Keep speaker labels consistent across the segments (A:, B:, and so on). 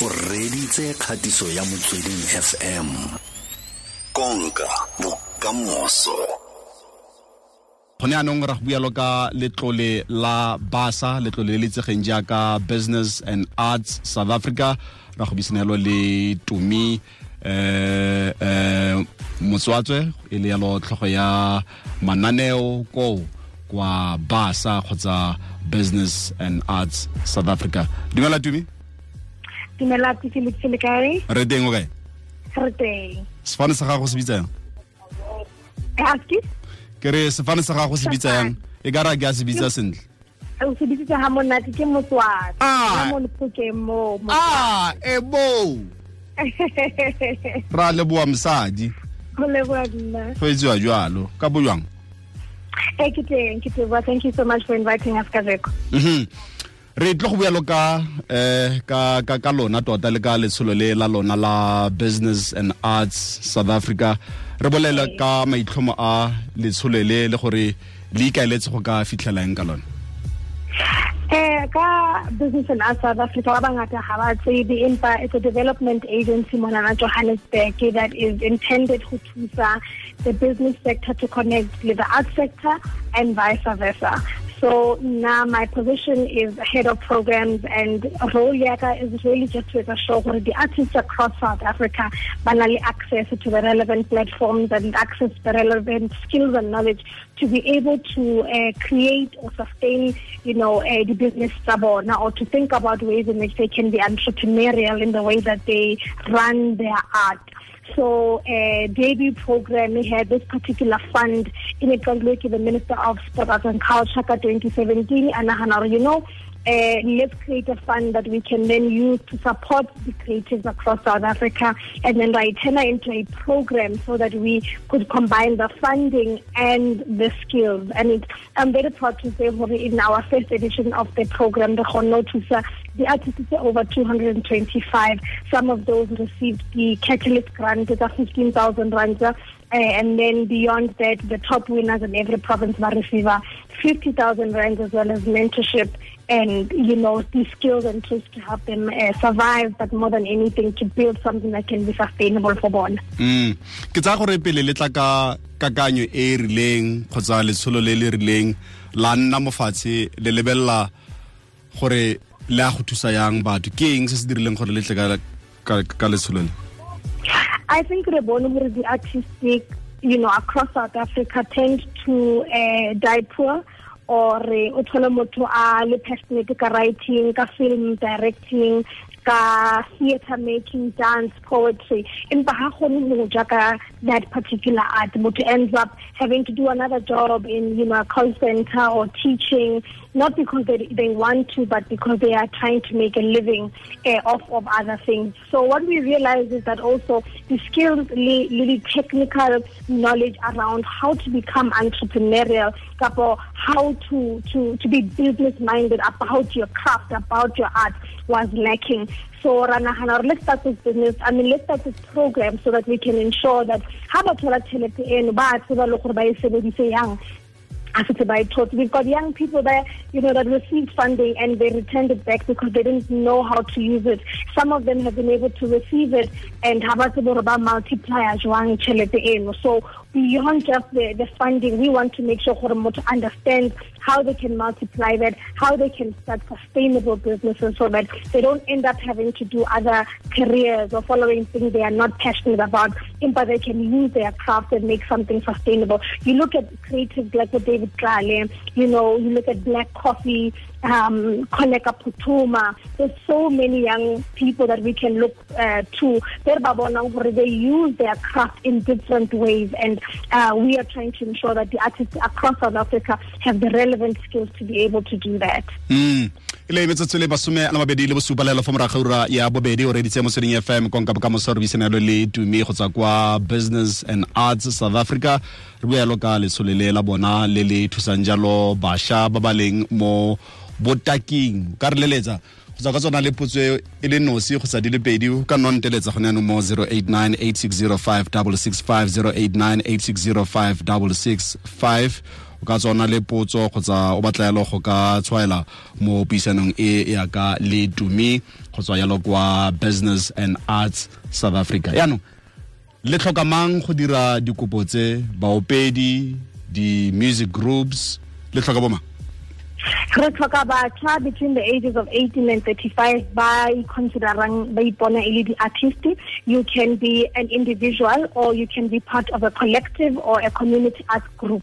A: o reditse kgatiso ya motsweding fm konka bokamoso.
B: Gone anong ra go bualo ka letlole la basa letlole le le itsegeng jaaka business and arts south africa. Ra go bisanelo le tumi eh eh motswatswe e le yalo tlhogo ya mananeo koo kwa basa kgotsa business and arts south africa. Dumela tumi
C: dumela philip selekae
B: re teng o kae
C: re teng.
B: Sefane sa gago se bitsa yang? Ke re sefane sa gago se bitsa yang? e ka ra ke a se bitsa sentle.
C: O se bitsitse monate ke motswatsi
B: Ah.
C: mo
B: ah e bo ra
C: mo leboa nna.
B: Go etsiwa jalo ka bo jwang?
C: E ke teng ke teboa thank you so much for inviting us kajeko.
B: Mhm. Re tlo go bualo ka eh ka ka ka lona tota le ka letsholo le la lona la business and arts south africa. Re bolele ka maitlhomo a letsholo le le gore le ikaeletse go ka fitlhela eng ka lona.
C: Eh, ka business and arts south africa ba bangata ga ba tsebe empa it's a development agency monana johannesburg that is intended to thusa the business sector to connect with the arts sector and vice versa so now my position is head of programs and role yaka is really just to ensure that the artists across South Africa banally access to the relevant platforms and access the relevant skills and knowledge to be able to uh, create or sustain, you know, uh, the business sabona or to think about ways in which they can be entrepreneurial in the way that they run their art. So uh, debut program we had this particular fund in it was like the Minister of Sport Arts and Culture 2017 and you know, uh, let's create a fund that we can then use to support the creatives across South Africa and then it into a program so that we could combine the funding and the skills. And it, I'm very proud to say in our first edition of the program, the Hono the artists are over 225. Some of those received the Catalyst grant, a 15,000 rands. Uh, and then beyond that, the top winners in every province will receive uh, 50,000 rands as well as mentorship and, you know, the skills and tools to help them uh, survive, but more than anything, to build something that can be sustainable for one.
B: mm. Ke tsaya gore pele le tla ka kakanyo e rileng kgotsa letsholo le le rileng la nna mofatshe le lebelela gore le a go thusa yang batho. Ke eng se se dirileng gore le tle ka- letsholo le?
C: I think Rebonumur, the artistic, you know, across South Africa tend to uh, die poor or o thole motho a le passionate ka writing ka film directing ka theater making dance poetry. Empa ha kgone ho ja ka that particular art. Motho ends up having to do another job in you know a call center or teaching not because they, they want to but because they are trying to make a living uh, off of other things. So what we realize is that also the skills really, really technical knowledge around how to become entrepreneurial kapo how to to to be business minded about your craft about your art was lacking so ranahana let's start this business i mean let's start this program so that we can ensure that e sebedise yang as it's by taught. We've got young people there, you know, that received funding and they returned it back because they didn't know how to use it. Some of them have been able to receive it and have about multiplier jwang tjhelete eno. So beyond just the, the funding, we want to make sure gore motho understands how they can multiply that, how they can start sustainable businesses so that they don't end up having to do other careers or following things they are not passionate about, but they can use their craft and make something sustainable. You look at creatives like David Tlale, you know, you look at Black Coffee, um, Koleka Putuma. There's so many young people that we can look uh, to. They use their craft in different ways, and uh, we are trying to ensure that the artists across South Africa have the relevant skills to be able to do that.
B: mm le metsotso le basome a mabedi le bosupa lelo fo morago ura ya bobedi o reditse motsweding fm konka bokamoso re le tumi go tswa kwa business and arts south africa re bua buelo ka letsholo le la bona le le thusang jalo bašwa ba ba leng mo botaking ka re leletsa go tswa ka tsona le potso e le nosi go sa di le pedi ka nna nteletsa gone yanong mo 089 8605 089 8605 665 o ka tsona le potso kgotsa o batla yalo go ka tshwaela mo puisanong e ya ka le tumi go tswa yalo kwa business and arts south africa. Yaanong le tlhoka mang go dira dikopo tse baopedi di-music groups? Le tlhoka bomang
C: re tlhoka batjha between the ages of 18 and 35 ba considerang ba ipona e le di-artist you can be an individual or you can be part of a collective or a community art group.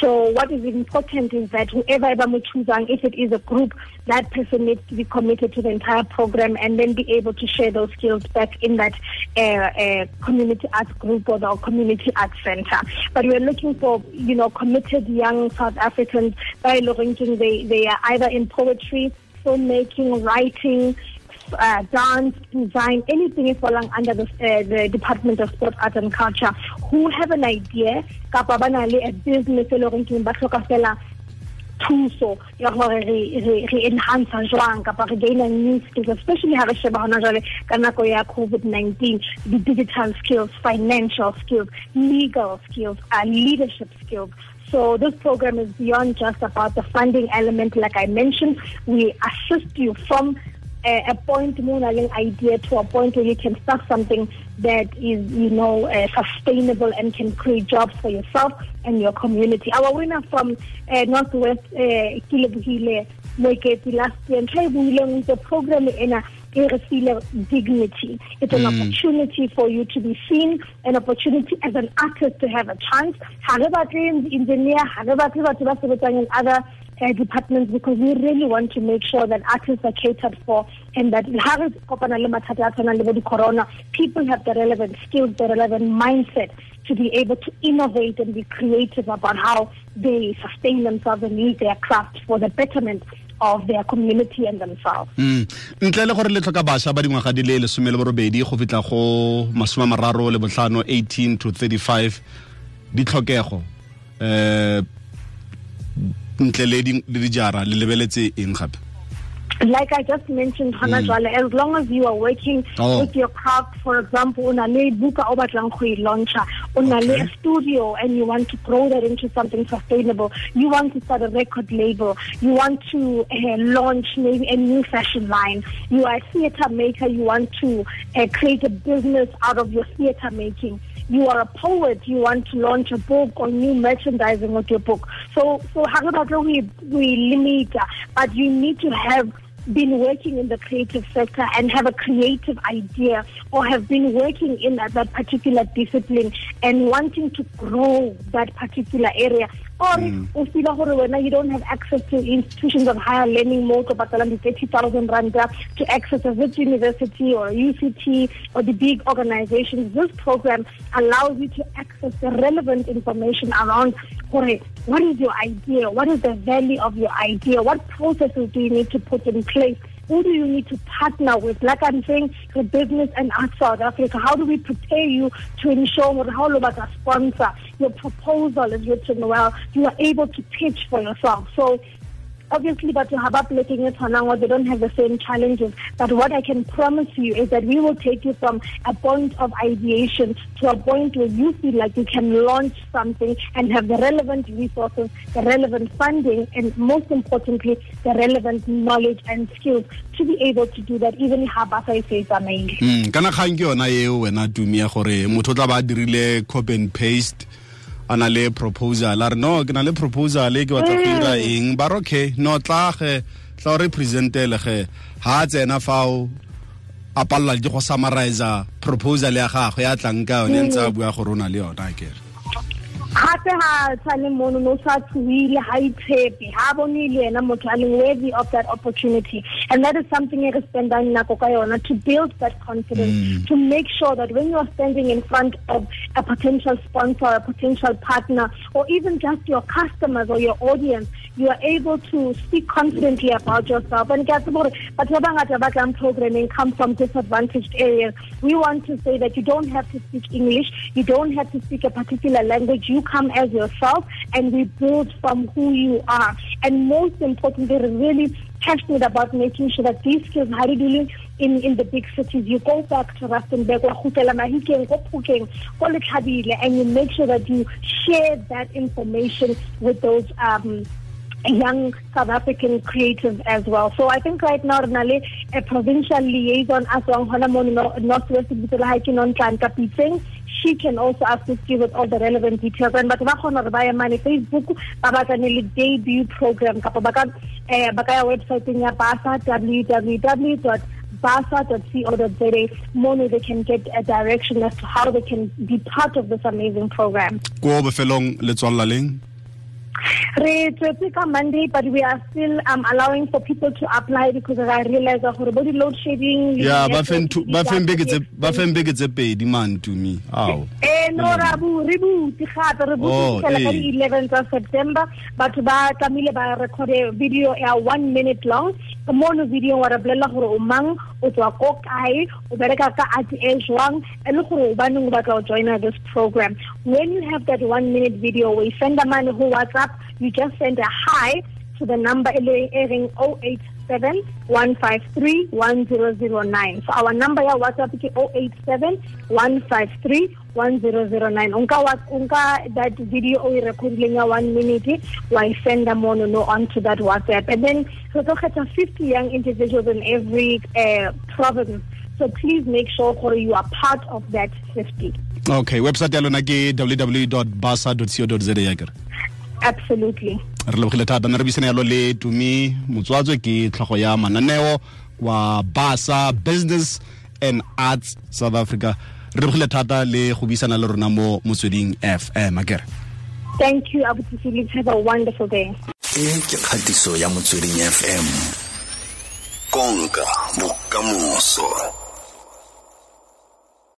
C: So what is important is that whoever ever mo choosang if it is a group that person needs to be committed to the entire program and then be able to share those skills back in that uh, uh, community art group or the community art center. But we're looking for you know committed young south africans. By looking they they, are either in poetry, filmmaking, writing, uh, dance, design, anything is falling under the, uh, the Department of Sport, Art and Culture, who have an idea, kapa le a business e leng gore ba tlhoka fela thuso ya gore re enhance jwang kapa re gaina new skills especially ha re sheba hona jwale ka ya covid-19 the digital skills financial skills legal skills uh, leadership skills so this program is beyond just about the funding element. Like I mentioned, we assist you from a, a point an idea to a point where you can start something that is, you know, uh, sustainable and can create jobs for yourself and your community. Our winner from uh, Northwest, uh, Kilebuhile, Moeketi last year, and the program in a dignity. It's an mm. opportunity for you to be seen, an opportunity as an artist to have a chance. However, the engineer, however, in other uh, departments because we really want to make sure that artists are catered for and that corona people have the relevant skills the relevant mindset to be able to innovate and be creative about how they sustain themselves and use their craft for the betterment of their community and themselves
B: mm. ntle le gore le tlhoka bašwa ba dingwaga di le lesome le borobedi go fitlha go masome mararo le botlhano 18 to 35 ditlhokego um ntle le dijara le lebeletse eng gape
C: like I just mentioned, Hana mm. as long as you are working oh. with your craft, for example, buka launcher, unale a studio and you want to grow that into something sustainable, you want to start a record label, you want to uh, launch maybe a new fashion line, you are a theater maker, you want to uh, create a business out of your theater making you are a poet, you want to launch a book or new merchandising with your book. So, so we we limit, but you need to have been working in the creative sector and have a creative idea or have been working in that particular discipline and wanting to grow that particular area or mm. o feel gore wena you don't have access to institutions of higher learning mo to patalang the 30000 rand to access a Wits University or UCT or the big organizations. This program allows you to access the relevant information around what is your idea? What is the value of your idea? What processes do you need to put in place who do you need to partner with? Like I'm saying, for business and South Africa, how do we prepare you to ensure how about a sponsor? Your proposal is written well. You are able to pitch for yourself. So obviously but you have looking at Hanangwa, they don't have the same challenges. But what I can promise you is that we will take you from a point of ideation to a point where you feel like you can launch something and have the relevant resources, the relevant funding, and most importantly, the relevant knowledge and skills to be able to do that even ha ba sa e tsamaile.
B: Mm, kana kgang ke yona eo wena gore motho copy and paste a na le proposal a re no ke na le proposal e ke batla go dira mm. eng ba re okay no tla ge tla re presentele ge ha a tsena fao a palelwa ke go summarize proposal ya gagwe ya tlang ka yone ntse a mm. bua gore o na le yona kere
C: gape ga tshwane mono no sa tshuile ga itshepe ga bone le ena motho a leng worthy of that opportunity and that is something e re spendang nako ka yona to build that confidence mm. to make sure that when you are standing in front of a potential sponsor a potential partner or even just your customers or your audience you are able to speak confidently about yourself. And get about but Background programming come from disadvantaged areas. We want to say that you don't have to speak English, you don't have to speak a particular language. You come as yourself, and we build from who you are. And most importantly, really passionate about making sure that these skills, how do you in, in the big cities. You go back to Rustenburg, and you make sure that you share that information with those um, young South African creatives as well. So I think right now Renale, a provincial liaison as well, Northwest on Piting, she can also assist you with all the relevant details. And but ba khona re money Facebook ba ba le debut program kapa ba eh website ya basa www basa.co.za mono they can get a direction as to how they can be part of this amazing program
B: ko bofelong le tswalla leng
C: re tswetse ka monday but we are still um, allowing for people to apply because i realize gore bo di-load shedding
B: yeah ba feng beke tse pedi man to me. Aw
C: eh no ra bu re butse gape re butse ka di-11th of september. Batho ba tlamehile ba record video ya one minute long mono video wa re bolelela gore o mang o tswa ko kae o bereka ka art e jwang e le gore o baneng o batla go joina this program. When you have that one minute video we send a man who whatsapp you just send a hi to the number airing 087 153 1009. So our number ya WhatsApp is 087 153 1009. Unka, unka that video o recording ya one minute, why send them on no onto that WhatsApp. And then so to get 50 young individuals in every uh, province. So please make sure you are part of that 50.
B: Okay, website ya ke www.basa.co.za
C: absolutely.
B: Re lebogile thata ne re bisane yalo le tumi Motsoatsoe ke tlhogo ya mananeo wa basa business and arts south africa. Re lebogile thata le go buisana le rona mo motsweding fm akere
C: thank you abuti let's have a wonderful day.
A: E ke kgatiso ya motsweding fm konka bokamoso